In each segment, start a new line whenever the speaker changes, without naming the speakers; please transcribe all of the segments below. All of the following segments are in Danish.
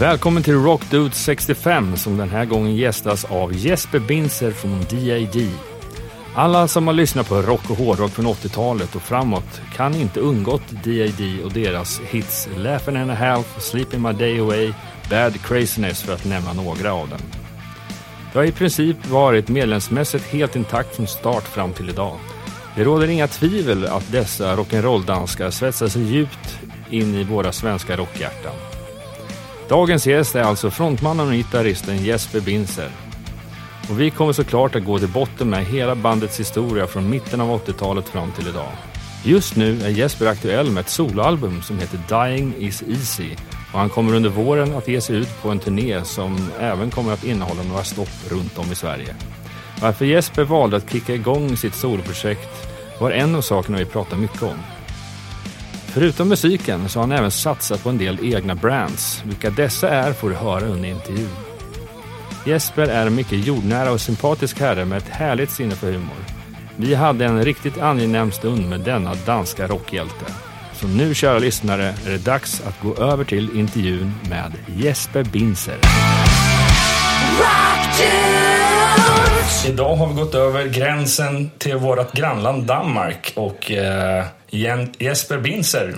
Välkommen till Rock Dude 65 som den här gången gästas av Jesper Binzer från DAD. Alla som har lyssnat på rock och hårdrock från 80-talet och framåt kan inte undgått DAD och deras hits Laughing and a Half, Sleeping My Day Away, Bad Craziness för att nämna några av dem. Det har i princip varit medlemsmässigt helt intakt från start fram till idag. Det råder inga tvivel att dessa rock'n'roll-danskar svetsar sig djupt in i våra svenska rockhjärtan. Dagens gäst är alltså frontmannen och gitarristen Jesper Binzer. Och vi kommer såklart att gå till botten med hela bandets historia från mitten av 80-talet fram till idag. Just nu är Jesper aktuell med ett soloalbum som heter Dying is easy och han kommer under våren att ge sig ut på en turné som även kommer att innehålla några stopp runt om i Sverige. Varför Jesper valde att kicka igång sitt soloprojekt var en av sakerna vi pratade mycket om. Förutom musiken så har han även satsat på en del egna brands. Vilka dessa är får du höra under intervjun. Jesper är en mycket jordnära och sympatisk herre med ett härligt sinne för humor. Vi hade en riktigt angenäm stund med denna danska rockhjälte. Så nu, kära lyssnare, är det dags att gå över till intervjun med Jesper Binzer. Idag har vi gått över gränsen till vårt grannland Danmark och eh, Jesper Binzer.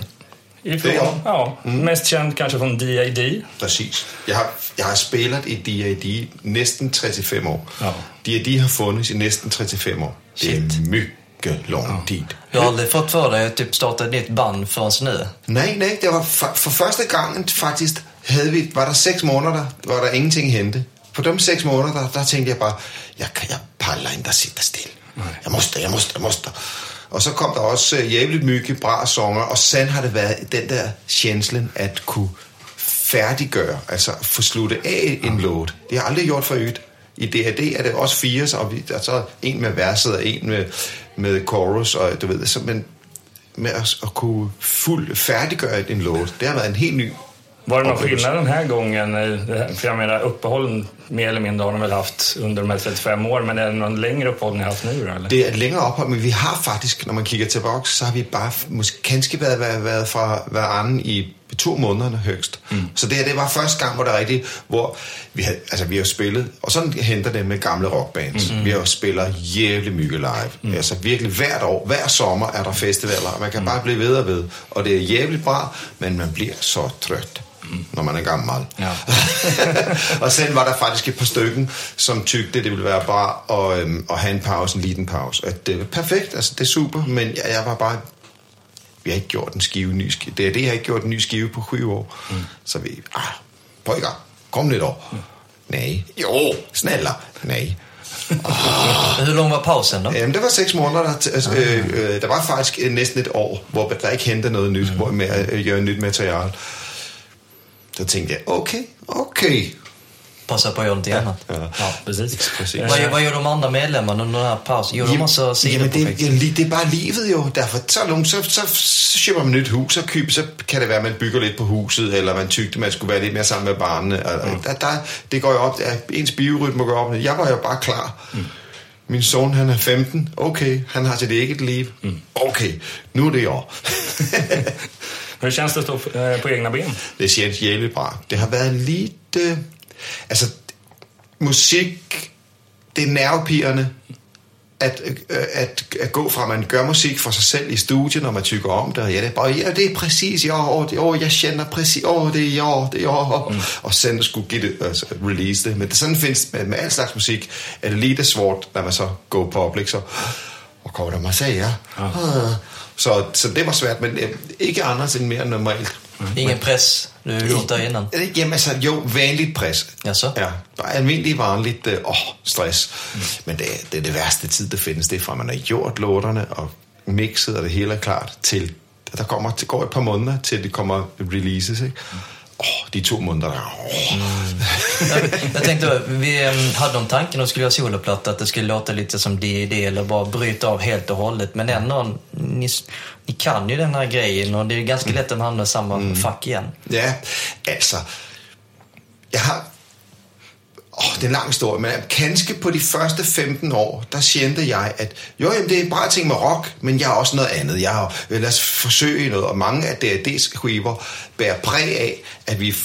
Ifrån,
Det är jag.
ja, Mest känd kanske från DAD.
Precis. Jag har, jag har spelat i DAD nästan 35 år.
Ja.
DAD har funnits i nästan 35 år. Det är
Shit.
mycket lång tid.
Jag har aldrig fått för dig att typ starta ett nytt band förrän nu.
Nej, nej, det var för, för första gången faktiskt havde vi, var der sex månader, var der ingenting hände. På de sex månader, där tänkte jag bara, jag, kan, jag pallar inte att sitta still. Jag måste, jag måste, jag måste. Och så kom der også øh, jävligt mycket bra sånger, och sen har det været den der känslan att kunne færdiggøre, altså få sluttet af en låt. Det har jeg aldrig gjort forut. I D.A.D. er det også fire, så vi, der er så en med verset og en med, med chorus, og du ved, så, men med at, at kunne fuld færdiggøre en låt, det har været en helt ny
Var det någon skillnad den här gången? eh, För jag menar uppehållen mer eller mindre har de väl haft under de här 35 åren, men är det någon längre uppehåll ni har haft nu eller?
Det et længere ophold, men vi har faktisk, når man kigger tilbage, så har vi bare måske kanskje været, været, været fra hver anden i to måneder højst. Mm. Så det her, det var første gang, hvor det rigtigt, hvor vi havde, altså vi har spillet, og sådan henter det med gamle rockbands. Mm. Vi har jo spillet jævligt mygge live. Mm. Altså virkelig hvert år, hver sommer er der festivaler, og man kan mm. bare blive ved og ved. Og det er jævligt bra, men man bliver så trøt, mm. når man er gammel.
Ja.
og sen var der faktisk et par stykker, som tykte, det ville være bra at, øhm, at have en pause, en liten pause. At det er perfekt, altså det er super, men jeg, jeg var bare... Vi har ikke gjort en skive, ny skive. Det er det, jeg har ikke gjort en ny skive på syv år. Mm. Så vi, ah, pojkar, kom lidt år. Mm. Nej. Jo, snälla. Nej.
Hur lång var pausen då?
Jamen, det var seks måneder. Der, altså, øh, øh, der var faktisk øh, næsten et år, hvor der ikke hentede noget nyt, hvor med at øh, gøre nyt materiale. Så tænkte jeg, okay, okay.
Passa på att göra någonting annat.
Ja.
Ja, precis.
Precis.
Vad, vad gör de andra medlemmarna under den här pausen? Gjorde de också
jamen,
sidoprojekt?
det, det, det er bare livet jo. Derfor så, nogen, så, så, så køber man et hus, og køb, så kan det være, at man bygger lidt på huset, eller man tygte, man skulle være lidt mere sammen med barnene. Og, mm. der, der, det går jo op, ens biorytme går op. Jeg var jo bare klar. Mm. Min søn, han er 15. Okay, han har sit eget liv. Mm. Okay, nu er det jeg.
Hur känns det att stå eh, på egna ben?
Det känns jävligt bra. Det har været lite... Altså, musik, det er nervepirrende at, øh, at, at gå fra, at man gør musik for sig selv i studiet, når man tykker om det, og ja, det er bare, ja, det er præcis, ja, åh, det, åh, jeg kender præcis, åh, det er ja, det er ja, mm. og sen skulle give det, altså, release det. Men det sådan findes med, med al slags musik, er det lidt svårt, når man så går public, så, hvad kommer der mig sige, ja. Ah. Så, så det var svært, men øh, ikke anderledes end mere normalt.
Ingen press? Gjort det innan?
Øh, Jamen altså, jo, vanligt pres. Ja, bare almindelig vanligt øh, åh, stress. Mm. Men det, det er det værste tid, der findes. Det er fra, man har gjort låterne og mixet, og det hele er klart, til der kommer, det går et par måneder, til det kommer releases, ikke? Åh, de to måneder der. Åh.
Jag, jag tänkte, vi em, hade någon tanken att skulle göra soloplatta att det skulle låta lite som D&D eller bara bryta av helt och hållet. Men ändå, ni, ni kan ju den här grejen och det är ganska lätt att man hamnar i samma fack igen.
Ja, altså, jeg har... Åh, det er en lang historie, men kanskje på de første 15 år, der kendte jeg, at jo, jamen, det er bare ting med rock, men jeg er også noget andet. Jeg har, lad os forsøge noget, og mange af DAD's skiver bærer præg af, at vi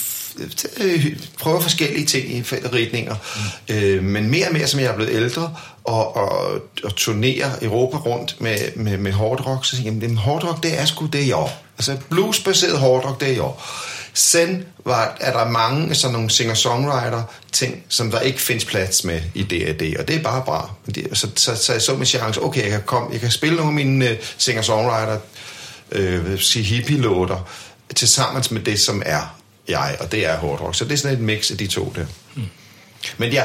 øh, prøver forskellige ting i retninger. Mm. Øh, men mere og mere, som jeg er blevet ældre, og, og, og turnerer Europa rundt med, med, med hårdrock, så siger jeg, jamen, hårdrock, det er sgu det i år. Altså bluesbaseret hårdrock, det er i år. Sen var, er der mange sådan nogle singer-songwriter ting, som der ikke findes plads med i D&D, og det er bare bra. Så, så, så jeg så min chance, okay, jeg kan, komme, jeg kan spille nogle af mine uh, singer-songwriter, øh, sige hippie-låter, til sammen med det, som er jeg, og det er hårdrock. Så det er sådan et mix af de to der. Mm. Men ja,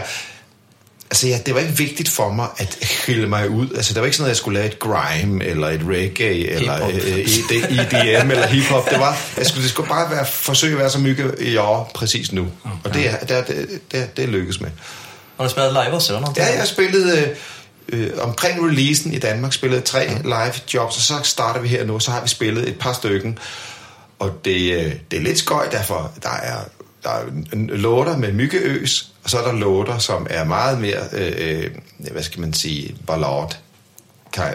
altså ja, det var ikke vigtigt for mig at skille mig ud. Altså, det var ikke sådan, at jeg skulle lave et grime, eller et reggae, eller øh, EDM, eller hiphop. Det var, jeg skulle, det skulle bare være, forsøge at være så mygge i år præcis nu. Okay. Og det, det, det, det, det lykkedes med.
Har du spillet live også, eller noget?
Ja, jeg spillede... Øh, omkring releasen i Danmark spillede tre ja. live jobs, og så starter vi her nu, så har vi spillet et par stykker. Og det, øh, det er lidt skøjt, derfor der er, der er låter med myggeøs, og så er der låter, som er meget mere, øh, øh hvad skal man sige, ballad.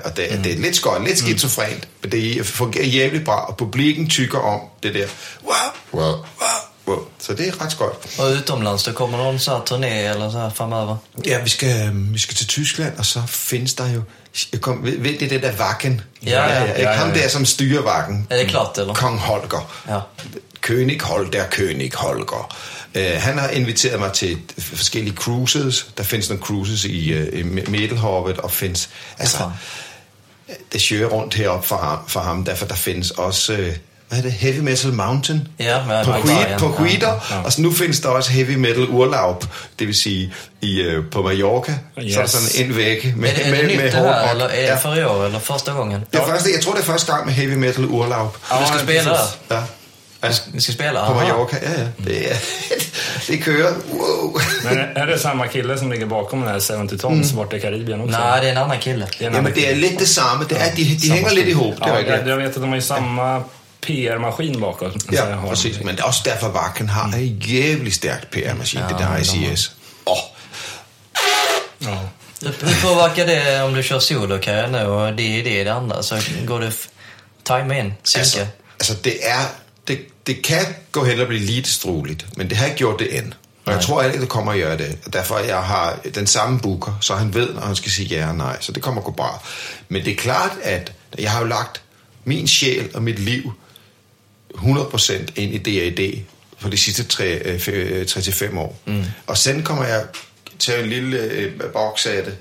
Og det, mm. det er lidt skøjt, lidt mm. skizofrent, men det fungerer jævligt bra, og publiken tykker om det der. Wow, wow, wow, wow. Så det er ret skøjt.
Og utomlands, der kommer nogen så turné eller så fremover?
Ja, vi skal, vi skal til Tyskland, og så findes der jo kom, ved, ved det, det der vakken?
Ja, ja, ja. ja, ja,
ja. Ham der, som styrer vakken.
Er det klart, eller?
Kong Holger. Ja. König Holger, König Holger. Uh, han har inviteret mig til forskellige cruises. Der findes nogle cruises i, uh, i Middelhavet, og findes... Altså, det kører rundt heroppe for ham, for ham, derfor der findes også... Uh, hvad er det, Heavy Metal Mountain
ja,
på, Quid, på Quider, ja, ja. og så nu findes der også Heavy Metal Urlaub, det vil sige i, uh, på Mallorca, yes. så er der sådan en væg med,
er det, er det
med,
nyt, med det her, eller er det for i år, eller første gangen?
Det er første, jeg tror det er første gang med Heavy Metal Urlaub.
Og du skal spille der?
Ja.
Altså, vi skal spille
På Mallorca, ja, ja. Det, er, det kører. Wow.
Men är det samma kille som ligger bakom den här 70 Tons mm. borta i Karibien också?
Nej, det är en annan kille.
Det är, ja, men det är lite samma. Det är, de de hänger lite ihop. Det
ja, jag, jag vet att de har ju samma PR-maskin bakom.
Ja, precis. Men det är också därför Wacken har en jävligt stark PR-maskin. Ja, det där ICS. Åh. Oh.
Ja. Hur påverkar det om du kör solokarriär nu och det är det, det andra? Så går det time in?
Altså, altså det er det, kan gå hen og blive lidt struligt, men det har ikke gjort det end. Og jeg tror ikke, det kommer at gøre det. Og derfor jeg har den samme booker, så han ved, når han skal sige ja og nej. Så det kommer at gå bra. Men det er klart, at jeg har jo lagt min sjæl og mit liv 100% ind i D&D for de sidste 3-5 øh, år. Mm. Og sen kommer jeg til en lille øh, boks af det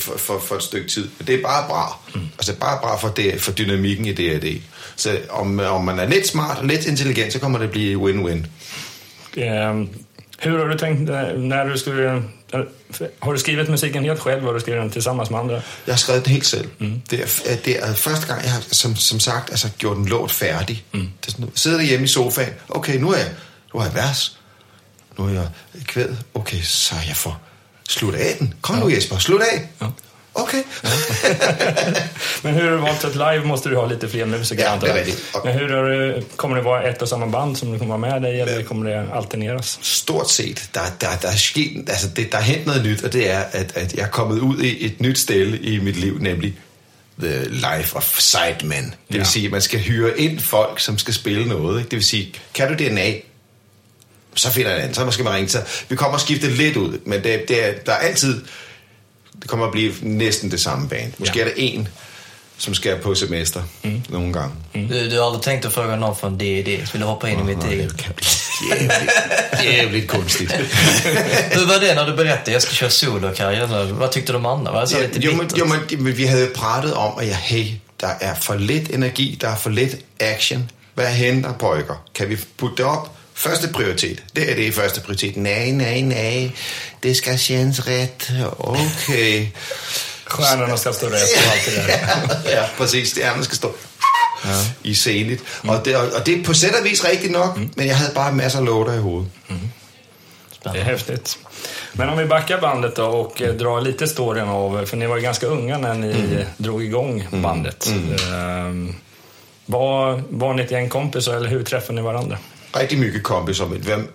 for, for, for et stykke tid. Men det er bare bra. Mm. Altså bare bra for, det, for dynamikken i D&D. Så om, om man er lidt smart og lidt intelligent, så kommer det at blive win-win.
Um, hur har du tänkt när du skulle... Har du skrivit musiken helt själv, eller har du skrivit den tillsammans med andra?
Jeg har skrevet den helt selv. Mm. Det, er, det er første gang, jeg har som, som sagt altså, gjort en låt færdig. Mm. Det er sådan, sidder hjemme i sofaen. Okay, nu er jeg, nu er jeg vers. Nu er jeg kvæd. Okay, så jeg for slut af den. Kom ja. nu Jesper, slut af. Ja. Okay.
Men hur har du valt att live måste du ha lite fler musiker
ja, det är
Men hur har du, kommer det vara ett och samma band som du kommer vara med dig eller kommer det alterneras?
Stort set. Der, der, der, er sket, altså det, der er hent noget nyt, og det er, at, at jeg er kommet ud i et nyt sted i mit liv, nemlig The Life of Sidemen. Det vil ja. sige, at man skal hyre ind folk, som skal spille noget. Ikke? Det vil sige, kan du DNA, så finder jeg en anden. Så skal man ringe til. Vi kommer at skifte lidt ud, men det, det er, der er altid det kommer at blive næsten det samme band. Måske ja. er der en, som skal på semester mm. nogle gange.
Mm. Du, du har aldrig tänkt att fråga någon från D&D Skulle hoppa in i mitt eget?
Det kan bli jävligt, jävligt konstigt.
Hur var det när du berättade jag ska köra solokarriär? Vad tyckte de andra? Var det så ja, lite
jo, men, jo, men vi havde pratet om, at jeg, hey, der er for lidt energi, der er for lidt action. Hvad hænder, pojker? Kan vi putte det op? Første prioritet. Det er det første prioritet. Nej, nej, nej. Det skal kännas rätt. Okay.
Stjärnorna ska stå rätt och allt det
där. ja, precis. Stjärnorna skal stå ja. i scenet. Mm. Og, det, og det er på sæt og vis rigtigt nok, mm. men jeg havde bare masser af låter i hovedet. Mm.
Det är häftigt. Men om vi backar bandet då och eh, drar lite storyn av, för ni var ju ganska unga när ni mm. drog igång mm. bandet. Mm. Uh, var, var ni ett gäng kompisar eller hur träffade ni varandra?
rigtig mygge kompiser.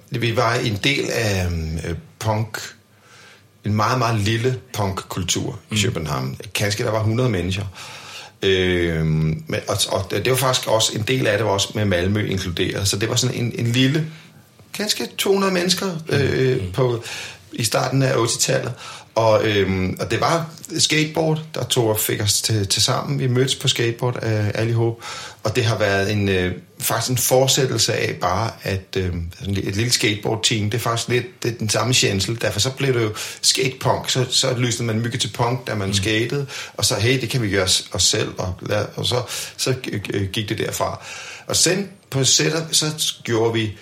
Vi var en del af øh, punk, en meget, meget lille punkkultur i mm. København. Kanskje der var 100 mennesker. Øh, og, og det var faktisk også en del af det var også med Malmø inkluderet. Så det var sådan en, en lille ganske 200 mennesker øh, på, i starten af 80-tallet. Og, øhm, og det var skateboard, der tog og fik os til, til sammen. Vi mødtes på skateboard øh, allihop. Og det har været en, øh, faktisk en fortsættelse af bare at øh, et lille skateboard-team. Det er faktisk lidt det er den samme sjænsel. Derfor så blev det jo skatepunk. Så, så lysede man mygge til punk, da man mm. skatede. Og så, hey, det kan vi gøre os, os selv. Og, og så, så gik det derfra. Og sen på sætter, så gjorde vi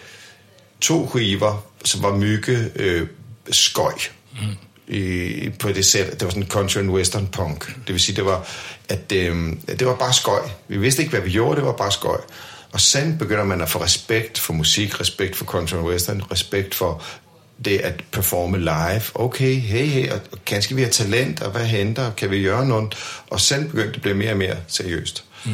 to skiver, som var mygge øh, skøj. Mm i, på det sæt. Det var sådan country and western punk. Det vil sige, det var, at øh, det var bare skøj. Vi vidste ikke, hvad vi gjorde, det var bare skøj. Og så begynder man at få respekt for musik, respekt for country and western, respekt for det at performe live. Okay, hey, hey, og kanskje vi har talent, og hvad henter, kan vi gøre noget? Og så begyndte det at blive mere og mere seriøst. Mm.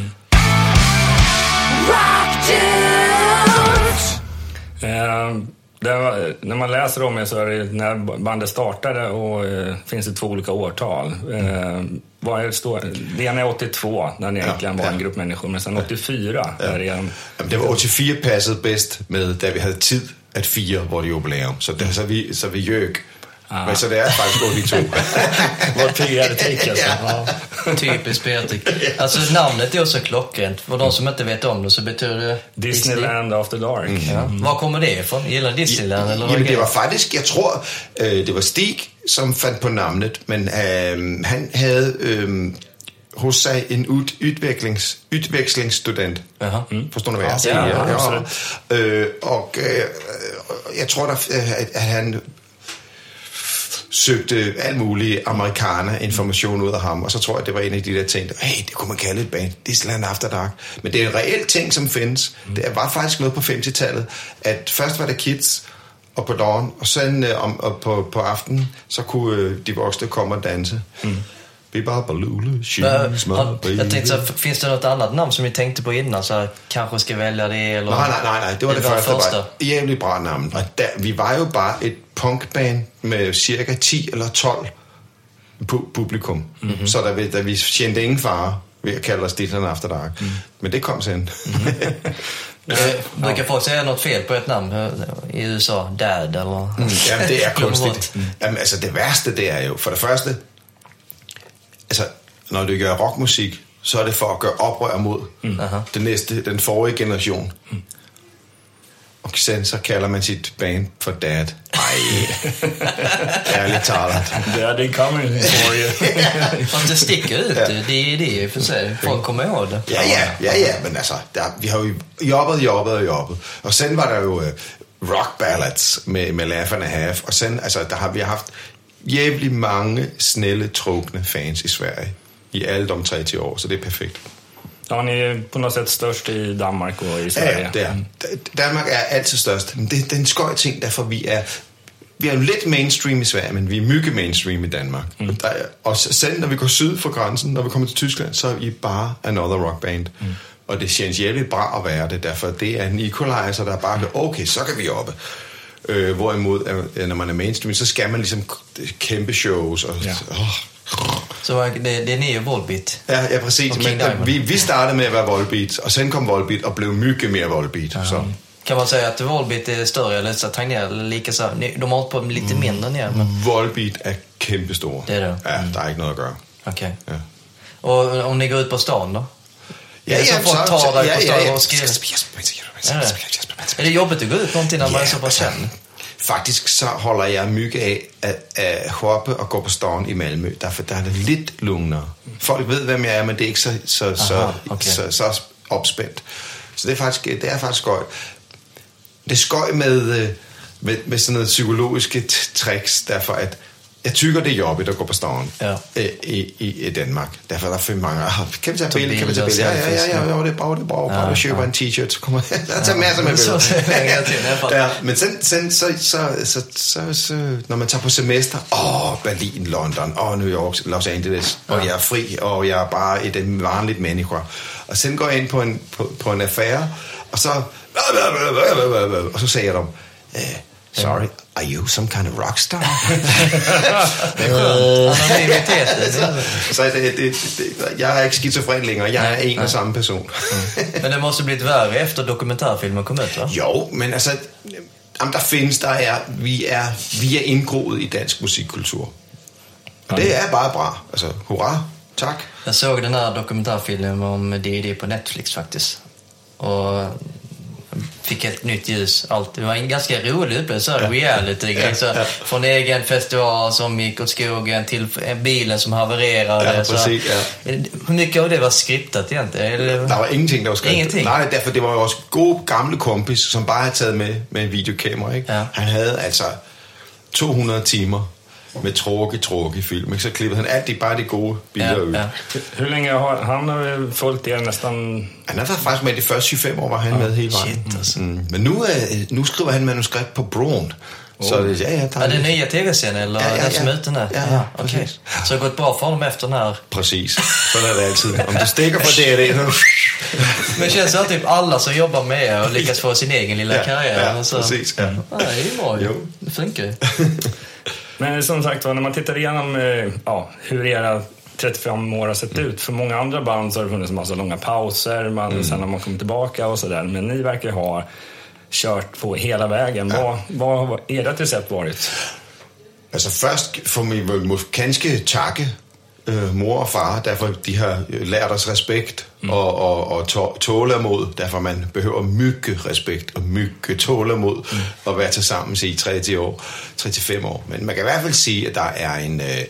Um, var, när man läser om er så är det när bandet startade och eh, finns det två olika årtal. Eh, vad är, står, det ena är 82, när ni egentligen ja, var en grupp människor, men sen 84. Ja. Är det, en,
det var 84 passade bäst med, där vi hade tid att fira vårt jubileum. Så, det, så, vi, så vi Ah. Men så det är faktiskt 82.
Vad PR-trick alltså.
Ja. Typiskt PR-trick. Alltså namnet är också klockrent. För de som inte vet om det så betyder det...
Disneyland Disney. After Dark. Mm.
Ja. Var kommer det ifrån? Gillar Disneyland? Eller
Jamen, det var faktisk, jeg tror, øh, det var Stig, som fandt på navnet. Men øh, han havde øh, hos sig en ud, udviklings, udvekslingsstudent. Aha. Mm. Forstår du, hvad jeg siger? Ja, ja, ja. Øh, og øh, jeg tror, der, at han søgte alt muligt amerikaner information ud af ham, og så tror jeg, det var en af de der ting, hey, det kunne man kalde et band, Disneyland After Dark. Men det er en reel ting, som findes. Mm. Det var faktisk noget på 50-tallet, at først var der kids, og på dagen, og så øh, om, og på, på aftenen, så kunne øh, de voksne komme og danse. Mm. Bibba Balulu,
Jag tänkte så, finns det något annat namn som ni tänkte på innan? Så kanske ska välja det eller?
Nej, nej, nej, nej. det var det, det første. Var jävligt bra namn. Der, vi var jo bare et punkband med cirka 10 eller 12 pu- publikum. Mm-hmm. Så der, der vi tjente ingen fare ved at kalde os Dittan After Dark. Mm. Men det kom sen. Mm-hmm.
Uh, brukar folk säga något fel på ett namn i USA? Dad eller?
Mm, jamen, det er kunstigt. Mm. Jamen, altså, det værste, det er jo, for det første, altså, når du gør rockmusik, så er det for at gøre oprør mod mm. den næste, den forrige generation. Mm. Og sen så kalder man sit band for Dad. Ej, ærligt talat.
Det är din coming historia.
Fast det sticker ut, ja. det är det för sig. Folk kommer ihåg det.
Ja, ja, ja, ja, men altså, der, vi har jo jobbet, jobbet og jobbet. Og sen var der jo uh, rock ballads med, med Laugh and a Half. Og sen, altså, der har vi haft jævligt mange snelle, trukne fans i Sverige i alle de 30 år, så det er perfekt.
Ja, ni är på något sätt störst i Danmark och i Sverige.
Ja, det er. Danmark er altid størst. Men det, det er en skøj ting, derfor vi er... Vi er jo lidt mainstream i Sverige, men vi er mygge mainstream i Danmark. Mm. Der er, og selv når vi går syd for grænsen, når vi kommer til Tyskland, så er vi bare another rock band. Mm. Og det känns jævligt bra at være det, derfor det er en equalizer, der er bare, okay, så kan vi oppe. Øh, hvorimod, når man er mainstream, så skal man ligesom kæmpe shows. Og, ja. oh.
Så det, det är ni Volbeat?
Ja, ja precis. Men, vi, vi startade med att vara Volbeat och sen kom Volbeat och blev mycket mer Volbeat. Ja. Så.
Kan man säga att Volbeat är större eller så Tegnér lika så? De har hållit på lite mm. mindre ner. Men...
Volbeat är kæmpestor.
Det är det?
Ja, der är inte något att göra.
Okej. Okay. Ja. Och om ni går ut på stan då?
Ja, ja,
så folk tar dig på stan och skriver?
Är
det jobbigt att gå ut någonting när man är så pass känd?
Faktisk så holder jeg mygge af at, at hoppe og gå på ståen i Malmø. Derfor der er det lidt lugnere. Folk ved, hvem jeg er, men det er ikke så, så, Aha, så, okay. så, så opspændt. Så det er faktisk, det er faktisk skøj. Det er skøj med, øh, med, med sådan noget psykologiske tricks, derfor at jeg tykker, det er jobbigt at gå på ståen ja. i, i, i Danmark. Derfor er der for mange. Kan vi tage billede? Kan vi tage billede? Ja, ja, ja, ja, ja, det er bare, det er bare, bare, du køber en t-shirt, så kommer jeg tager masser med billeder. ja, men sen, sen, så, så, så, så, så, når man tager på semester, åh, Berlin, London, åh, New York, Los Angeles, og jeg er fri, og jeg er bare et vanligt menneske. Og sen går jeg ind på en, på, på en affære, og så, og så sagde jeg dem, sorry, Are you some kind of rockstar? så det, det, det, jag är inte schizofren längre, jag är en och samma person.
mm. Men det måste blivit värre efter dokumentärfilmen kom ut va?
Jo, men alltså jamen, der findes, der er, vi er, vi er indgroet i dansk musikkultur. Og det er bare bra. Altså, hurra, tak.
Jag såg den här dokumentärfilmen om D&D på Netflix faktiskt. Och fick ett nytt ljus. Allt. Det var en ganska rolig upplevelse. Ja. Reality ja. Så, Från egen festival som gick åt skogen till bilen som havererade.
Ja, precis,
så, ja. Hur mycket av det var skriptat egentligen? Eller?
Der var ingenting, der var.
Ingenting?
Nej, derfor det var jo også gode gamle kompis, som bare havde taget med med en videokamera. Ikke?
Ja.
Han havde altså 200 timer med tråke, tråke film. Ikke? Så klippede han alt det, bare de gode billeder
Ja,
ud.
ja.
Hur länge har han har väl följt er nästan...
Han har været faktisk med de første 25 år, var han med hele vejen.
Shit, altså.
Mm. Men nu, er, nu skriver han manuskript på Broen. Så det, ja, ja, der
Ja, det är nya tv-serien eller
Ja, ja,
den som
ja.
är ute nu?
Ja, ja,
okej.
precis.
Så det har gått bra för honom efter den här.
Præcis. Sådan er det altid. Om du stikker på det, så...
Men det känns som att typ alla som jobbar med er har lyckats få sin egen lilla
Ja,
karriär.
ja,
och så.
precis, ja.
Ja, det är ju bra ju.
Jo.
Det funkar ju.
Men som sagt var, när man tittar igenom eh, ja, hur era 35 år har sett ut. För många andra band så har det funnits en massa långa pauser, man, sen har man kommit tillbaka och sådär. Men ni verkar ha kört på hela vägen. Vad, vad har ert recept varit?
Altså først får vi ganske takke øh, mor og far, derfor de har lært os respekt mm. og, og, og tå- tålermod, derfor man behøver mygge respekt og mygge tålermod mm. at være til sammen i 3-10 år, 3-5 år. Men man kan i hvert fald sige, at der er en... Øh,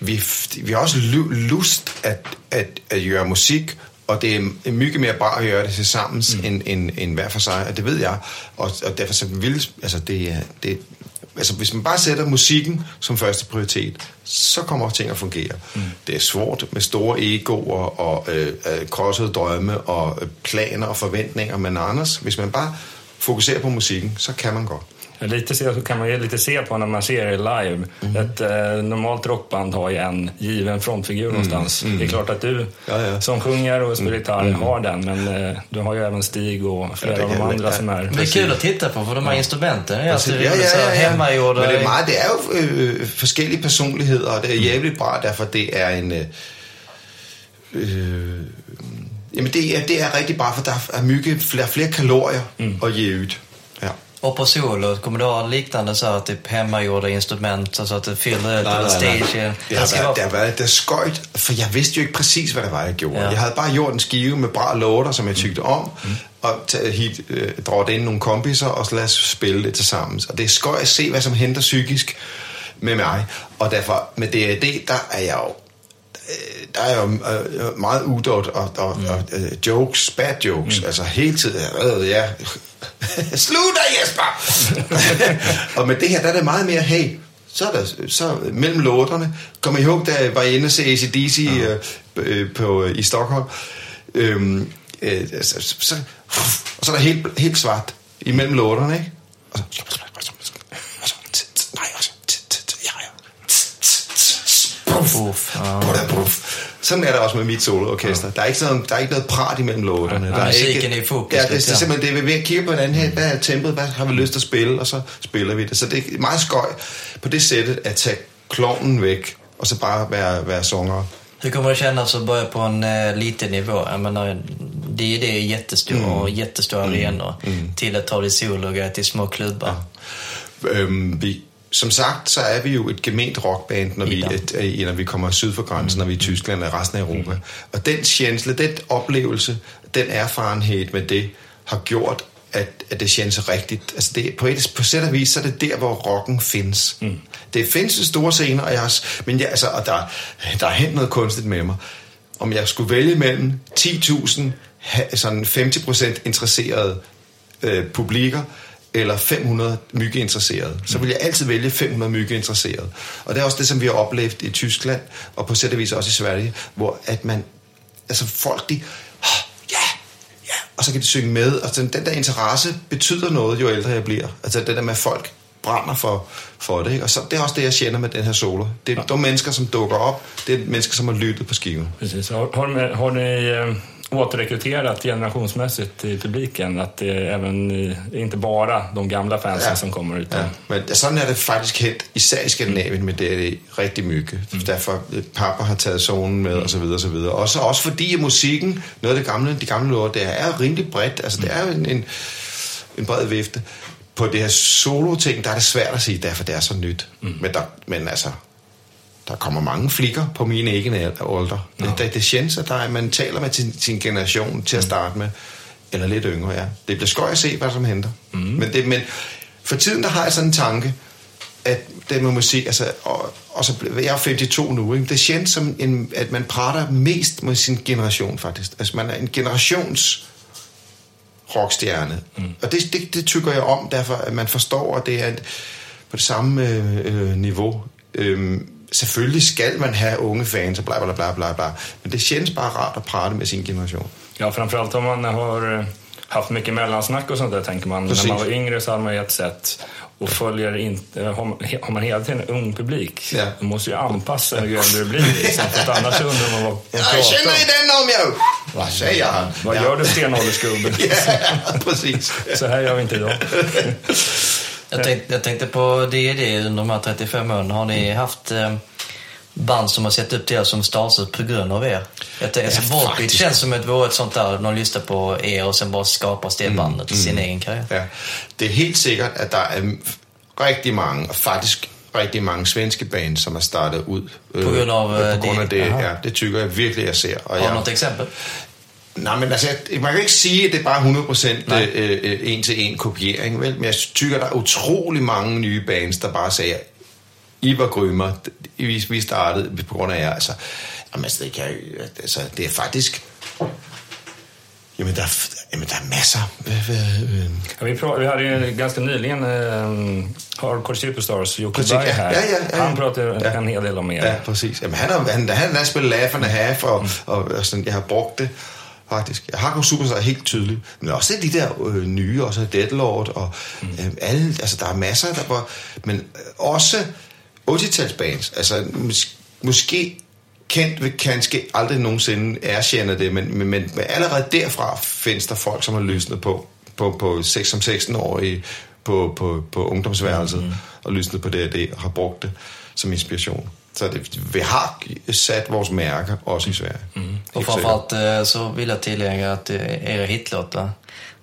vi, vi har også lust at, at, at gøre musik, og det er mygge mere bare at gøre det til sammen, mm. end, end, end hver for sig, og det ved jeg. Og, og derfor så vil... Altså, det, det, altså, hvis man bare sætter musikken som første prioritet, så kommer ting at fungere. Mm. Det er svårt med store egoer og øh, øh, krossede drømme og øh, planer og forventninger, men Anders, hvis man bare fokuserer på musikken, så kan man godt.
Lite se, så kan man ju lite se på när man ser er live. Ett eh, normalt rockband har ju en given frontfigur någonstans. Det är klart att du
Ja, ja.
som sjunger och spelar gitarr har den, men eh, du har ju även Stig och flera
Ja, det
av de andra
ja.
som är...
Men det är kul att titta på för de här instrumenten är alltid
Ja,
roligt. så här Hemmagjorda.
Men det meget, det er jo øh, forskellige personligheder, og det er jævligt bra, derfor det er en... Øh, øh, jamen det er, det er rigtig bra, for der er mygge flere, flere kalorier mm. at ge ud.
Och på solo, kommer du ha liknande så här, typ hemmagjorda instrument så att det fyller ut hela stagen?
Det har, været, det har været det skøjt, for jeg vidste jo ikke præcis, hvad det var, jeg gjorde.
Ja.
Jeg havde bare gjort en skive med bra låter, som jeg tygte om, mm. og hit, øh, drøjet ind nogle kompiser, og så lad os spille det til sammen. Og det er skøjt at se, hvad som henter psykisk med mig. Og derfor, med D&D, der er jeg jo der er jo øh, meget udåt og, og, mm. og øh, jokes, bad jokes, mm. altså hele tiden, øh, ja, slutter Jesper! og med det her, der er det meget mere, hey, så er der, så mellem låterne, kom I ihåg, da jeg var inde og se ACDC ja. øh, øh, på, øh, i Stockholm, øhm, øh, så, så, og så er der helt, helt svart imellem låterne, ikke? Og så, Sådan er det også med mit soloorkester. Der er ikke sådan, der er ikke noget prat imellem låterne.
Nej,
der er ikke, Ja, det, det er
ja.
simpelthen det, vi ved at kigge på hinanden her. Hvad er tempoet? Hvad har vi lyst til at spille? Og så spiller vi det. Så det er meget skøj på det sættet at tage klovnen væk, og så bare være, være sångere.
Hur kommer det kännas att börja på en uh, liten nivå? Jag menar, det är det jättestora och jättestora arenor till att ta det solo och till små klubbar.
Øhm, vi, som sagt, så er vi jo et gement rockband, når vi, et, når vi kommer syd for grænsen, når vi er i Tyskland og resten af Europa. Og den tjensle, den oplevelse, den erfarenhed med det, har gjort, at, at det känns rigtigt. Altså det, på, et, på sæt og vis, så er det der, hvor rocken findes. Mm. Det findes i store scener, og jeg har, men jeg, altså, og der, der er hent noget kunstigt med mig. Om jeg skulle vælge mellem 10.000, ha- sådan 50% interesserede øh, publikker, eller 500 myggeinteresserede, så vil jeg altid vælge 500 myggeinteresserede. Og det er også det, som vi har oplevet i Tyskland, og på sæt og vis også i Sverige, hvor at man, altså folk, de, "Ah, ja, ja, og så kan de synge med, og den, den der interesse betyder noget, jo ældre jeg bliver. Altså det der med, folk brænder for, for det, ikke? og så, det er også det, jeg kender med den her solo. Det er de mennesker, som dukker op, det er mennesker, som har lyttet på skiven.
Har, ni- har ni eh, återrekryterat generationsmässigt i publiken? Att det är även eh, inte bara de gamla fansen
Ja.
som kommer utan...
Ja, men sådan er det faktisk hent, især i Skandinavien, men det er rigtig mygge. Mm. Derfor øh, pappa har taget zonen med, og så videre, og så videre. Også, også fordi musikken, noget af det gamle, de gamle låter, det er rimelig bredt. Altså, det er jo en, en, en bred vifte. på det her solo-ting, der er det svært at sige, derfor det er så nyt. Mm. Men, der, men altså, der kommer mange flikker på mine egen alder. Det, det, det känns, at der er, man taler med sin, sin generation til at starte med, eller lidt yngre, ja. Det bliver skøj at se, hvad som henter. Mm. Men, det, men for tiden, der har jeg sådan en tanke, at det med musik, altså, og, og så, jeg er 52 nu, ikke? det känns som, en, at man prater mest med sin generation, faktisk. Altså, man er en generations rockstjerne. Mm. Og det, det, det tykker jeg om, derfor at man forstår, at det er et, på det samme øh, øh, niveau. Øhm, selvfølgelig skal man have unge fans og bla bla bla bla bla, men det känns bare rart at prate med sin generation.
Ja, framförallt om man har eh, haft mycket mellansnack och sånt där tänker man.
Precis.
När man var yngre så hade man ju ett sätt och följer inte, har man- har man hela tiden en ung publik,
Ja.
då måste ju anpassa ju äldre det blir. Liksom, för att annars undrar man vad
Jag känner i den om jag... Vad säger han?
Vad gör du stenåldersgubben?
Ja, precis.
Så här gör vi inte idag.
Jag tänkte, jag tänkte på D&D under de här 35 åren. Har ni haft eh, band som har sett upp till er som startat på grund av er? Jag tänkte,
Ja,
Volbeat
faktiskt.
känns som ett, ett sånt där, de lyssnar på er och sen bara skapas det bandet i sin egen karriär.
Ja. Det er helt sikkert, at der er rigtig mange, og faktisk rigtig mange svenske bands, som er startet ud. øh,
På grund af, øh,
på grund af
det-
det. Ja, det tykker jeg virkelig, jeg ser. Og
Har
jeg,
du något exempel?
Nej, men altså, jeg- man kan ikke sige, at det er bare 100% øh, øh, en-til-en kopiering, vel? Men jeg tykker, der er utrolig mange nye bands, der bare siger, I var grymmer, vi, vi startede på grund af jer. Altså, jamen, altså, det, kan, altså, det er faktisk... Jamen, der, er- jamen, der er masser. Øh,
Ja, vi, pra- vi hade ju ganska nyligen eh, Hardcore Superstars, Jocke Berg
ja,
här.
ja, ja, ja.
Han pratade
Ja.
en hel del om er.
Ja, præcis. Jamen, han har, han, han har spillet Laugh and a Half, og, mm. og, og sådan, jeg har brugt det faktisk. Jeg har gået Superstar helt tydeligt. Men også de der øh, nye, også Deadlord, og mm. øh, alle, altså der er masser, der var, men øh, også 80-talsbands, altså mås- måske kendt vil kanskje aldrig nogensinde erkende det, men, men, men allerede derfra findes der folk, som har løsnet på, på, på 6 som 16-årige på, på, på ungdomsværelset, mm. og løsnet på det og det, og har brugt det som inspiration. Så det, vi har sat vores mærker også i Sverige. Mm.
Och framförallt eh, så vill jag tillägga att eh, era hitlåtar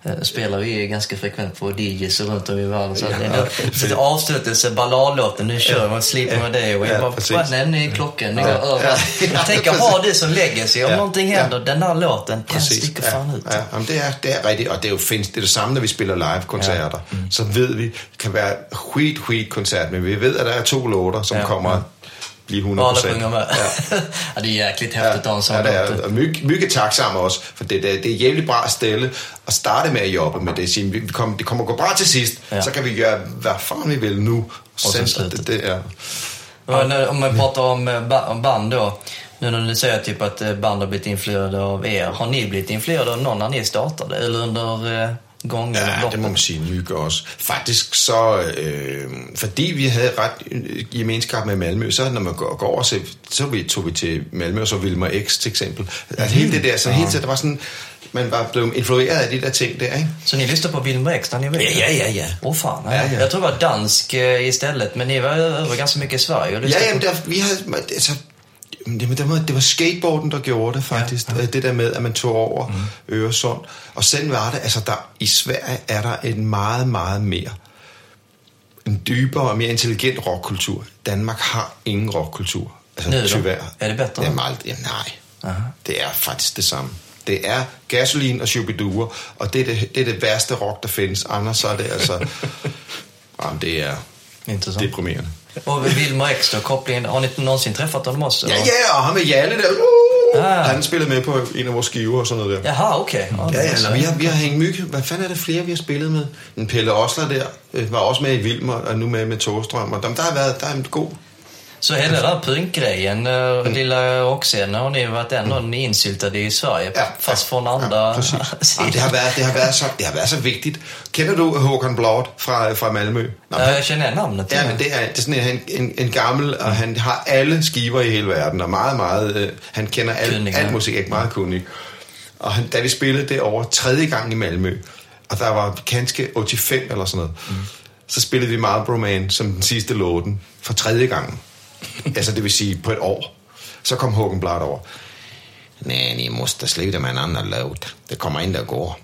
eh, spelar vi ju ganska frekvent på DJs runt om i världen. Så
Ja,
det lite avslutelse, balladlåten, nu kör man Sleep med dig och
Ja,
jag bara,
precis.
bara nämner i klockan, det går
Ja. Ja,
Jag tänker ha det som legacy, om
Ja.
någonting händer, den här låten, den sticker
ja,
fan ut.
Ja, jamen det, er, det er rigtigt, og det er jo findes, det er det samme, når vi spiller live-koncerter. Ja. Mm. Så ved vi, det kan være skit, skit koncert, men vi ved, at der er to låter, som
Ja.
ja. kommer blive 100
Bara
procent. Ja.
Ja. det är jäkligt häftigt sån
ja, det er,
låt.
og mycket, mycket taksam også, for det, det, det er jævligt bra stille at starte med at jobbe med det. Sige, vi, kommer, det kommer gå bra til sidst,
Ja.
ja. så kan vi gøre, hvad fanden vi vil nu.
så
Sen- det, det er,
Men, eh, om man pratar om eh, om band då. Nu när du säger typ att eh, band har blivit influerade av er. Har ni blivit influerade av någon när ni startade? Eller under gången?
Ja, det må man sige, Myge også. Faktisk så, øh, fordi vi havde ret øh, gemenskab med Malmø, så når man går, går over, så, så vi, tog vi til Malmø, og så Vilmer X til eksempel. Altså hele det der, så hele tiden, der var sådan, man var blevet influeret af de der ting der, ikke?
Så ni lyssnade på Wilmer X när ni var
Ja, ja, ja, ja.
Åh fan,
Ja, ja.
jag tror det var dansk eh, istället. Men ni var över ganska mycket i Sverige. och
Ja,
på-
der, vi havde, altså, Jamen, det, var, det var skateboarden, der gjorde det faktisk. Ja, ja. Det der med, at man tog over mm. Øresund. Og sådan var det. Altså, der, i Sverige er der en meget, meget mere en dybere og mere intelligent rockkultur. Danmark har ingen rockkultur. Altså,
Nu då?
tyvärr.
Er det bedre?
Jamen, alt, jamen, nej.
Aha.
Det er faktisk det samme. Det er gasolin og Shubiduer, og det er det, det er det værste rock, der findes. Anders så er det altså... jamen, det er
Intressant.
deprimerende.
Och Wilmer X då, kopplingen. Har ni någonsin träffat honom också?
Ja, ja, og ham med Jalle der. Uh,
Ah.
Han spillede med på en af vores skiver og sådan noget der.
Jaha, okej. Ja,
Ja, ja, nå, vi har, vi har hængt mygge. Hvad fanden er det flere, vi har spillet med? En Pelle Osler der øh, var også med i Vilmer, og nu med med Togstrøm. Og dem, der har været, der er en god...
Så hela den här punkgrejen, mm. lilla rockscenen, har ni varit ändå mm. insyltade i Sverige?
Ja,
fast
ja,
från andra
ja. Ja, det, har været, det, har været så, det har været så vigtigt. Kender du Håkan Blot fra, fra Malmø? Nå,
Ja, jag känner namnet.
Ja, men det er, det er sådan en, en, en gammel, og han har alle skiver i hele verden, og meget, meget, øh, han kender al,
Kunnig,
al
ja.
musik, meget kunnig. Og han, da vi spillede det over tredje gang i Malmø, og der var kanskje 85 eller sådan noget, mm. så spillede vi Marlboro Man som den sidste låten for tredje gang. Altså det vil sige på et år. Så kom Håkan Blad over. Nej, ni måste sluta med en annan låt. Det kommer inte att gå.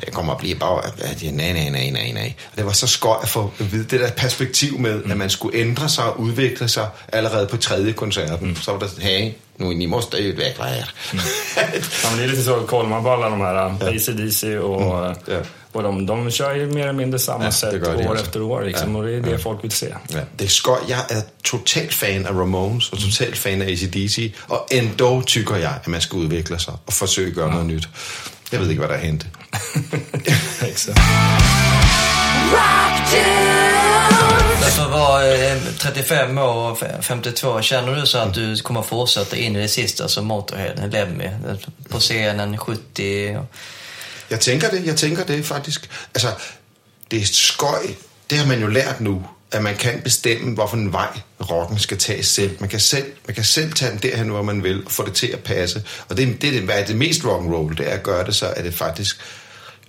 det kommer at blive bare, at nej, nej, nej, nej, nej. Og det var så skøj at få at vide det der perspektiv med, mm. at man skulle ændre sig og udvikle sig allerede på tredje koncerten. Mm. Så var det sådan, hey, nu ni måste utveckla er.
Mm. ja, men det är lite så, på alla de här. ACDC och, mm. ja. Och de, de kör ju mer eller mindre samma ja, sätt år också. efter år liksom, ja. och det är det ja. folk vill se.
Ja. Det är skoj. Jag är totalt fan av Ramones och totalt fan av ACDC och ändå tycker jag att man ska utveckla sig och försöka göra ja. något nytt. Jeg ved ikke, hvad der er hente.
För att vara 35 år och 52, känner du så att du kommer fortsätta in i det sista som Motorhead, Lemmy, på scenen 70?
Jeg tænker det, jeg tænker det faktisk. Altså, det er skøj, det har man jo lært nu at man kan bestemme, hvorfor en vej rocken skal tages selv. Man kan selv, man kan selv tage den derhen, hvor man vil, og få det til at passe. Og det, det, det hvad er det mest rock and roll, det er at gøre det så, at det faktisk...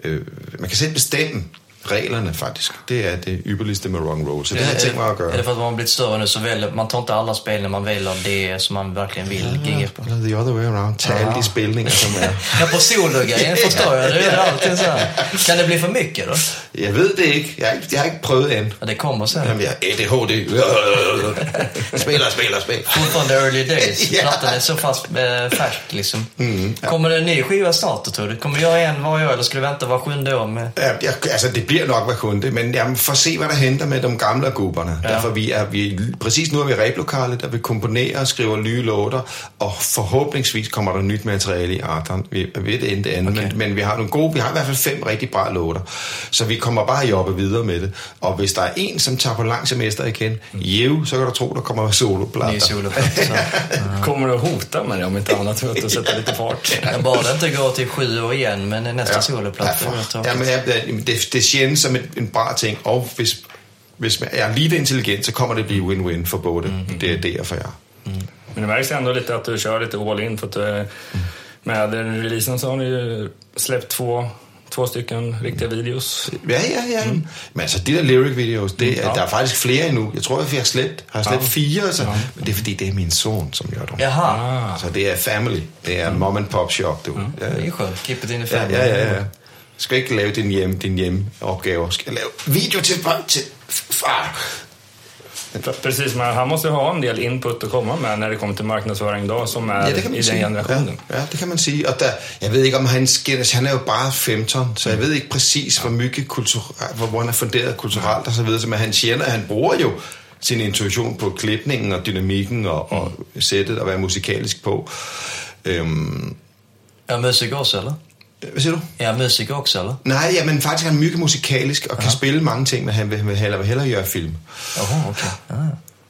Øh, man kan selv bestemme, reglerne faktisk. Det är det ypperligaste med and roll. Så det har jag tänkt mig att göra.
Är det för att man blivit större nu så väljer man tar inte alla spelningar, man väljer det som man verkligen vill
gigga på. Eller the other way around. Ta alla de spelningar som är...
ja, på sologrejen förstår jag. Det är alltid så här. Kan det bli för mycket då?
Jag vet det inte. Jag har, jag har inte prövat än.
Ja, det kommer sen.
Jamen, jag ADHD. spela, spela, spela.
Fortfarande early days. Plattan är så fast äh, färsk liksom. Mm, ja. Kommer det en ny skiva snart tror du? Kommer göra en varje år eller ska du vänta var sjunde år med?
Ja, jag, alltså det blir nog hver kunde, men jeg får se, hvad der henter med de gamle gubberne. Ja. Derfor vi er, vi, præcis nu er vi i replokalet, der vi komponerer og skriver nye låter, og forhåbningsvis kommer der nyt materiale i Arton. Vi ved det endte andet, okay. men, men vi har nogle gode, vi har i hvert fald fem rigtig bra låter, så vi kommer bare jobbe videre med det. Og hvis der er en, som tager på lang semester igen, mm. Jev, så kan du tro, der kommer soloplatter.
Nye soloplatter.
kommer du att hota med det om inte annat för att sätta lite fart?
Jag det inte går till sju år igen, men nästa ja. soloplatta.
Ja, ja, men det, det, det känns som en, en bra ting, og hvis, hvis man är lite intelligent så kommer det bli win-win för båda. Mm. Det är det för jag. Mm.
Men det märks ändå lite att du kör lite all in för att mm. med releasen så har ni ju släppt två två stycken riktiga videos.
Ja, ja, ja. Mm. Men altså, de der lyric videos, det, mm, ja. der er faktisk flere endnu. Jeg tror, jeg har slæbt, har slæbt ja. fire, altså. Ja. men det er fordi, det er min son, som gør dem.
Jaha.
Så det er family. Det er mm. mom and pop shop, du. Mm.
Ja. Det er skönt. Keep it in the family.
Ja, ja, ja. ja skal ikke lave din hjem, din hjemopgave. Skal lave video til, til far.
Precis, men han måste ha en del input att komma med när det kommer till marknadsföring idag som är ja, i den generationen.
Ja, ja, det kan man säga. Och där, jag vet inte om han han är ju bara 15, så jag vet inte precis ja. hvor mycket kultur, hvor han är funderat kulturellt och så vidare, men han känner, han bruger ju sin intuition på klippningen och dynamiken och, och sättet att vara musikalisk på. Um,
är musiker också eller?
Hvad siger du?
Er han musiker også, eller?
Nej, ja, men faktisk er han mycket musikalisk og Aha. kan spille mange ting, men han vil, vil hellere, vil hellere gøre film.
Oh, okay. Ah.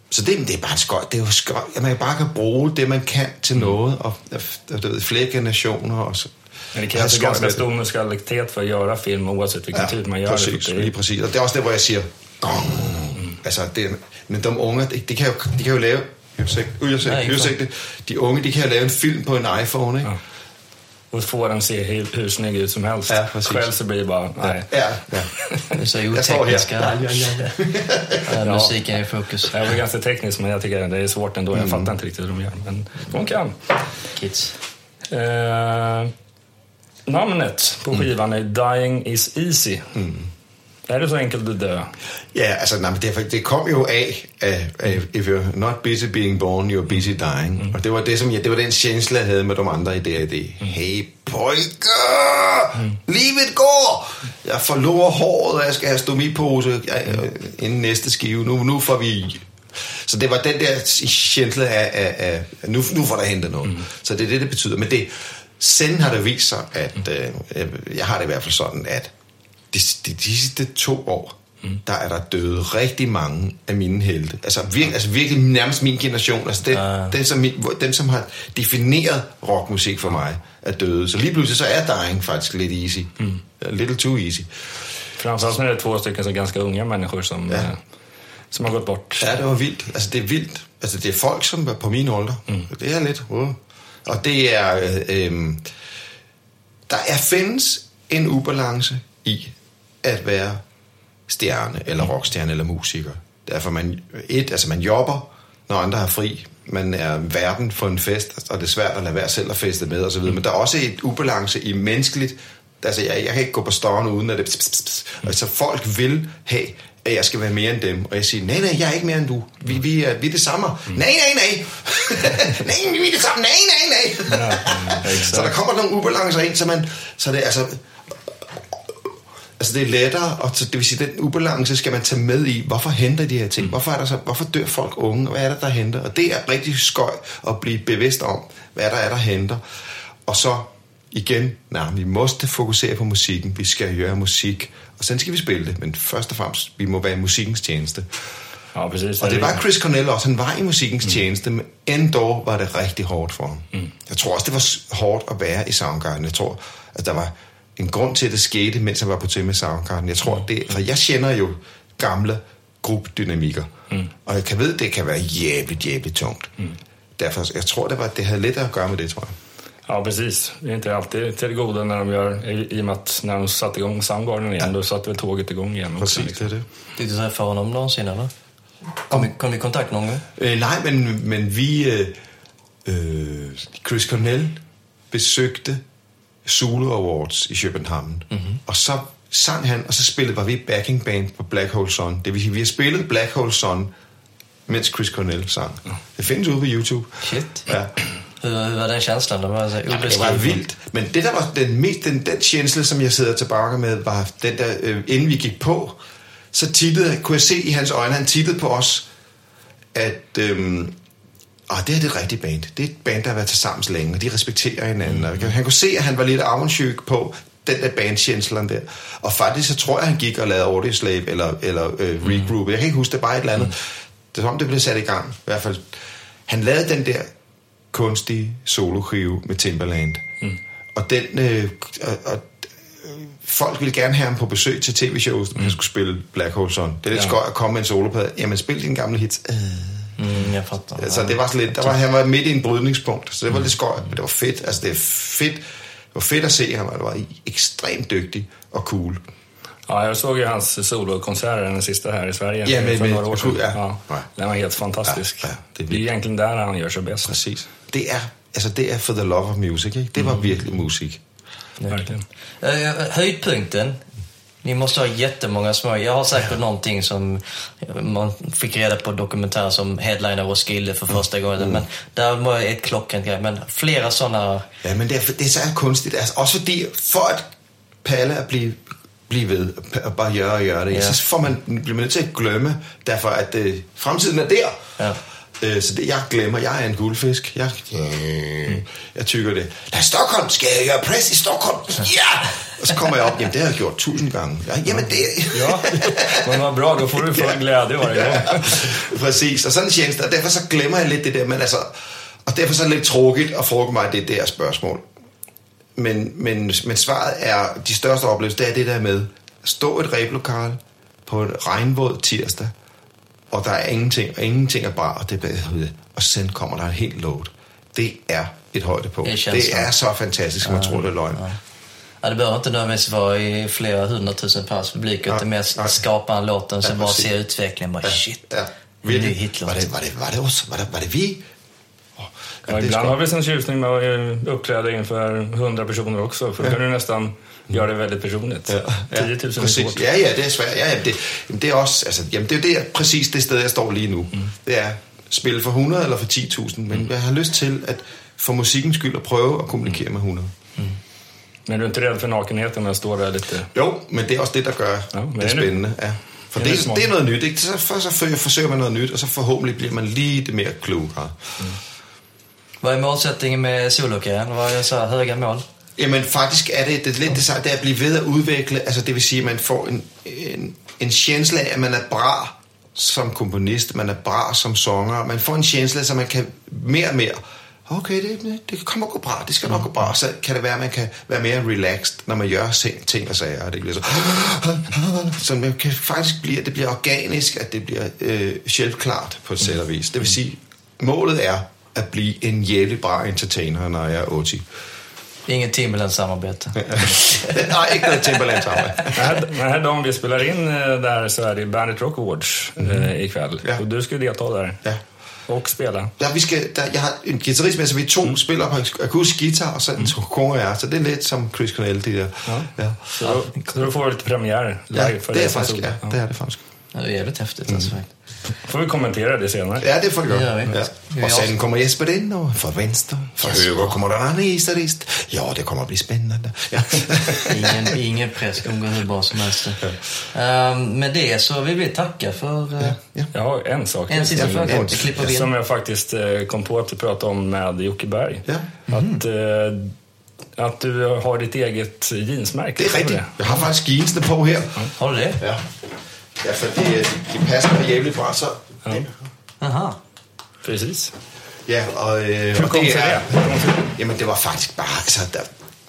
Så det, det er bare skøj. Det er jo skøj, at man bare kan bruge det, man kan til mm. noget, og, og, og flere generationer og så.
Men det krävs ganska stor musikalitet för att göra film oavsett vilken ja, typ man gör
præcis, det. Lige præcis. Og det er også det, hvor jeg siger, gong. Mm. Altså, det, men de unge, de, de, kan jo, de kan jo lave, udsigt, udsigt, udsigt, de unge, de kan jo lave en film på en iPhone, ikke? Ja
och få den se hur, hur snygg ut som helst. Ja, Själv så blir det bara, nej.
Ja, ja.
Det är så otekniska. Ja, ja, ja, ja. musiken är i fokus.
Jag är ganska teknisk men jag tycker det är svårt ändå. Jag mm. fattar inte riktigt hur de gör. Men de kan.
Kids.
Eh, namnet på mm. skivan är Dying is easy. Mm. Er det så enkelt at dø?
Ja, altså, nej, det, det kom jo af, af, af, if you're not busy being born, you're busy dying. Mm. Og det var, det, som jeg, det var den tjeneste, jeg havde med de andre i D&D. Mm. Hey, pojker! Mm. Livet går! Jeg forlorer håret, og jeg skal have stomipose ja, mm. inden næste skive. Nu, nu får vi... Så det var den der tjeneste af, af, af nu, nu får der hentet noget. Mm. Så det er det, det betyder. Men det, siden har det vist sig, at øh, jeg har det i hvert fald sådan, at de, de, de sidste to år, mm. der er der døde rigtig mange af mine helte. Altså, vir, altså virkelig nærmest min generation. Altså den, uh. den, som, den, som har defineret rockmusik for mig, er døde. Så lige pludselig så er dying faktisk lidt easy. Mm. A little too easy.
Framförallt när det är två stycken så ganska unga människor som, ja. äh, som har gått bort.
Ja, det var vildt. Altså, det er vildt. Altså, det er folk, som er på min alder. Mm. Det er lidt... Uh. Og det er... Øh, øh, der er findes en ubalance i at være stjerne, eller rockstjerne, eller musiker. Derfor man, et, altså man jobber, når andre har fri. Man er verden for en fest, og det er svært at lade være selv at feste med osv. Men der er også et ubalance i menneskeligt. Altså, jeg, jeg kan ikke gå på stående uden at det... Pss, pss, pss. Altså, folk vil have, at jeg skal være mere end dem. Og jeg siger, nej, nej, jeg er ikke mere end du. Vi, vi, er, vi er det samme. Mm. Nej, nej, nej. nej, vi er det samme. Nej, nej, nej.
Ja, mm,
så der kommer nogle ubalancer ind, så man... Så det altså... Altså det er lettere, og så det vil sige, den ubalance skal man tage med i. Hvorfor henter de her ting? Hvorfor, er der så, hvorfor dør folk unge? Hvad er det, der henter? Og det er rigtig skøj at blive bevidst om, hvad der er, der henter. Og så igen, nej, vi måste fokusere på musikken. Vi skal gøre musik, og så skal vi spille det. Men først og fremmest, vi må være i musikkens tjeneste.
Ja, precis.
Og det var Chris Cornell også. Han var i musikkens mm. tjeneste, men endda var det rigtig hårdt for ham. Mm. Jeg tror også, det var hårdt at være i Soundgarden. Jeg tror, at der var en grund til, at det skete, mens han var på til med Soundgarden. Jeg tror, det, for jeg kender jo gamle gruppedynamikker. Mm. Og jeg kan ved, det kan være jævligt, jævligt tungt. Mm. Derfor, jeg tror, det var, det havde lidt at gøre med det, tror jeg.
Ja, precis. Det är inte alltid till det goda när de gör, i, i och med att när de satte igång Soundgarden igen, då satte väl tåget igång igen. Också,
Præcis, det er det.
Du träffa honom någonsin eller? Kom, vi, kom vi i kontakt någon gång?
Øh, nej, men, men vi... Øh, Chris Cornell besøgte Zulu Awards i København. Mm-hmm. Og så sang han, og så spillede var vi backing band på Black Hole Sun. Det vil sige, vi har spillet Black Hole Sun, mens Chris Cornell sang. Det findes ude på YouTube.
Shit.
Ja.
Var den känslan? Det var alltså
Ja, det var vildt. Men det, der var den, mest, den, den tjeneste, som jeg sidder tilbage med, var den der, øh, inden vi gik på, så tittede, kunne jeg se i hans øjne, han tittede på os, at øhm, ah, det det er et rigtigt band. Det er et band, der har været til sammen længe, og de respekterer hinanden. Mm. Og han kunne se, at han var lidt avundsjuk på den der bandtjenestelen der. Og faktisk, så tror jeg, han gik og lavede Audio Slave, eller, eller øh, Regroup. Jeg kan ikke huske, det bare et eller andet. Det er som om, det blev sat i gang. I hvert fald, han lavede den der kunstige soloskive med Timberland. Mm. Og den... Øh, og, og, folk ville gerne have ham på besøg til tv-shows, når han skulle spille Black Hole Sun. Det er lidt
Ja.
ja. skøj at komme med en soloplade. Jamen, spil dine gamle hits. Øh.
Mm, jag fattar.
Altså, det var sådan lidt, der var, han var midt i en brydningspunkt, så det var lidt skøj, men det var fedt. Altså, det er fedt, det var fedt at se ham, og det var ekstremt dygtig og cool.
Ja, jag såg ju hans solokonserter, den sista här i Sverige,
Ja, men-
för
men-
några år sedan.
ja.
Ja. Den var helt fantastisk.
Ja, ja,
det,
det
är egentligen där han gör sig bäst.
Præcis. Det er, altså, det er for the love of music, ikke? Det var virkelig musik.
Verkligen.
Eh, höjdpunkten. Ni måste ha jättemånga små. Jag har säkert någonting som man fick reda på dokumentär som headliner Roskilde för första gången. Men där var ett klockrent grej. Men flera sådana...
Ja, men det er, det er så kunstigt. Altså, også fordi, for at palle at blive, blive ved, og bare gøre og gøre det,
Ja.
ja. så får man, bliver man nødt til at glemme, derfor at øh, fremtiden er der.
Ja.
Øh, så det, jeg glemmer, jeg er en guldfisk. Jeg, øh, jeg tykker det. Der er Stockholm, skal jeg gøre press i Stockholm? Ja! Og så kommer jeg op, jamen det har jeg gjort tusind gange. Ja, jamen det...
Ja, men vad bra, då får du full glädje varje gång.
Præcis, og sådan en tjeneste, og derfor så glemmer jeg lidt det der, men altså, og derfor så er det lidt tråkigt at frugte mig det der spørgsmål. Men, men, men svaret er, de største oplevelser, det er det der med stå et reblokal på en regnvåd tirsdag, og der er ingenting, og ingenting er bare, og det og så kommer der en helt load. Det er et højdepunkt.
Det
Det, er så fantastisk, man tror det er løgn.
Ja, det behöver inte nödvändigtvis vara i flera hundratusen pers publik.
Ja,
Utan mer
ja.
skapa en låt och sen
Ja,
bara se utvecklingen. Bara, shit.
Ja,
är
virkelig.
Hitler.
Var det, var, det, var det oss? Var det, var det vi? Oh,
Ja, ibland har vi en tjusning med att eh, uppträda inför 100 personer också, för då kan du nästan göra det väldigt personligt. 10 000 är
præcis.
svårt.
Ja, ja, det er svært. Ja, ja, det, jamen, det er også, altså, jamen, det er det, præcis det sted, jeg står lige nu. Mm. Det er spille for 100 eller for 10.000, men jeg har lyst til at for musikkens skyld at prøve at kommunikere med 100.
Men du är inte rädd för nakenheten när jag står där lite...
Jo, men det er også det, der gør
Ja,
det
det er
spændende. Ja. For
Det er
det, det er noget nyt, ikke? Så, for, så forsøger- forsøger man noget nyt, og så forhåbentlig bliver man lige det mere klogere.
Hvad er målsætningen med solokarriären? Hvad är så här höga mål?
Jamen faktisk er det, det er lidt det samme, det er at blive ved at udvikle, altså det vil sige, at man får en, en, en tjensle af, at man er bra som komponist, man er bra som sanger, man får en tjensle, så man kan mere og mere, okay, det, det kommer gå bra, det skal nok gå bra, så kan det være, at man kan være mere relaxed, når man gør ting, ting og sager, og det bliver så, så man kan faktisk blive, at det bliver organisk, at det bliver øh, selvklart på et sæt og vis. Det vil sige, målet er at blive en jævlig bra entertainer, når jeg er 80.
Inget Timberland-samarbete.
Nej, ikke noget Timberland samarbejde.
Den här, dagen vi spelar in eh, där så är det Bandit Rock Awards eh, ikväll.
Ja.
Och du ska delta där.
Ja.
Och spela.
Ja, vi skal, der, jeg har en guitarist med, så vi to mm. spiller på akustisk guitar, og så en mm. jeg. Så det er lidt som Chris Cornell, det der.
Ja. Ja. Så, då, så då får du lite premiär live
ja, för det. är faktisk, ja, ja, det är det faktiskt.
Ja, det är jävligt häftigt alltså. Mm.
Får vi kommentera det senare?
Ja, det får vi göra. Ja. Och sen kommer Jesper in och för vänster, för yes. höger kommer den andra gitarrist. Ja, det kommer att bli spännande. Ja.
ingen, ingen press, kommer gå hur bra som helst. Um, med det så vill vi tacka för... Uh,
ja. Jag har en sak.
En sista fråga.
Som jag faktiskt uh, kom på att prata om med Jocke Berg.
Ja.
Mm. Att, uh, att du har ditt eget jeansmärke.
Det är riktigt. Jag har faktiskt jeansene på här.
Mm. Har du det?
Ja. Ja, för det, det passar jävligt bra. Så,
ja. Aha.
Precis.
Ja, och,
Hur kom det,
är, Jamen, det var faktiskt bara så, der,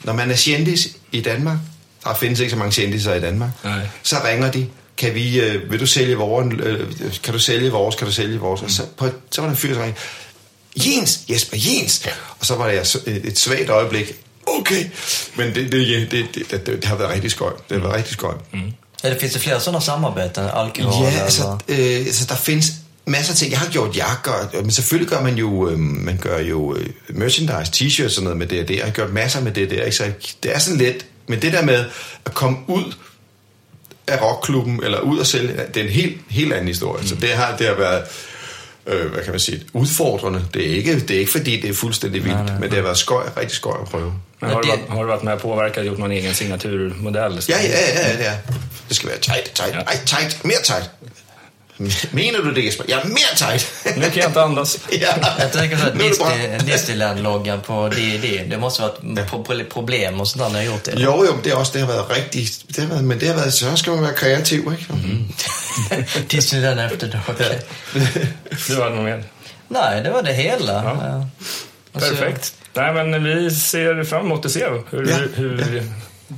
når man er kendis i Danmark, der findes ikke så mange kendiser i Danmark,
Nej.
så ringer de, kan vi, øh, vil du sælge vores, øh, kan du sælge vores, kan du sælge vores, mm. og så, på, så var der en fyr, der ringede, Jens, Jesper Jens, ja. og så var det et svagt øjeblik, okay, men det, det, det, det, det, det har været rigtig skøjt, det har været rigtig skøjt. Mm.
Eller finns det flera sådana samarbeten? Alkohol?
Ja, altså, øh, altså der findes masser af ting. Jeg har gjort jakker, men selvfølgelig gør man jo, øh, man gør jo øh, merchandise, t-shirts og sådan noget med det der. Jeg har gjort masser med det der. Ikke? Så det er sådan lidt, men det der med at komme ud af rockklubben, eller ud og sælge, det er en helt, helt anden historie. Mm. Så det har, det har været, øh, hvad kan man sige, udfordrende. Det er ikke, det er ikke fordi, det er fuldstændig vildt, nej, nej, nej. men det har været skøj, rigtig skøj at prøve.
Men har, du varit, har du varit med och påverkat och gjort någon egen signaturmodell?
Ja, ja, ja, ja. Det ska vara tight, tight, ja. Aj, tight, mer tight. Menar du det Jesper? Ja, mer tight.
Nu kan jag inte andas.
ja.
Jag tänker så att Disneyland-loggan på DD, det måste vara ett problem och sånt när jag gjort det.
Jo, jo, det, är också, det har varit riktigt, det har varit, men det har varit, så ska man vara kreativ, inte? Mm.
Disneyland efter det, okej.
Du har något mer?
Nej, det var det hela.
Ja. Perfekt. Nej, men vi ser fram emot att se hur, ja. hur ja.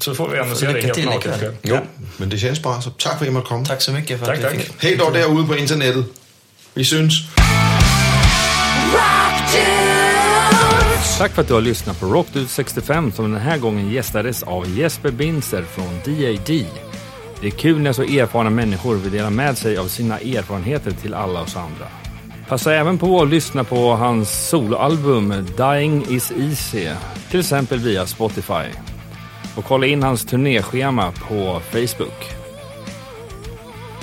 Så får vi ändå se det helt naket.
Jo, ja. men det känns bra. Så tack för att jag måtte komma.
Tack så mycket för
tack,
att
tack.
fick.
Hej då derude på internettet. Vi syns.
Tack för att du har lyssnat på Rockdude 65 som den här gången gästades av Jesper Binzer från DAD. Det är kul när så erfarna människor vill dela med sig av sina erfarenheter till alla oss andra. Passa även på att lyssna på hans soloalbum Dying is easy, till exempel via Spotify. Och kolla in hans turnéschema på Facebook.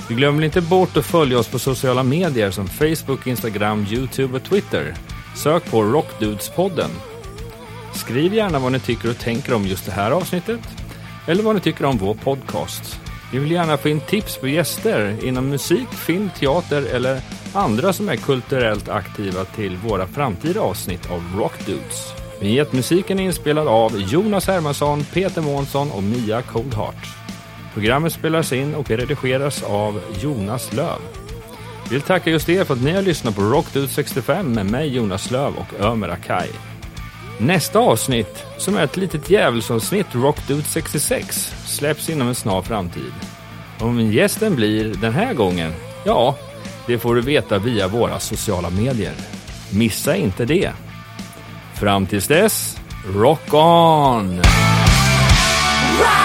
Vi glömmer inte bort att följa oss på sociala medier som Facebook, Instagram, Youtube och Twitter. Sök på Rockdudespodden. Skriv gärna vad ni tycker och tänker om just det här avsnittet eller vad ni tycker om vår podcast. Vi vill gärna få in tips på gäster inom musik, film, teater eller andra som är kulturellt aktiva till våra framtida avsnitt av Rockdudes. Vignettmusiken är inspelad av Jonas Hermansson, Peter Månsson och Mia Coldheart. Programmet spelas in och redigeras av Jonas Löv. Vill tacka just er för att ni har lyssnat på Rockdude 65 med mig Jonas Löv och Ömer Akai. Nästa avsnitt, som är ett litet djävulsavsnitt Rockdude 66, släpps inom en snar framtid. Om gästen blir den här gången, ja, det får du veta via våra sociala medier. Missa inte det! Fram tills dess, rock on! Rock!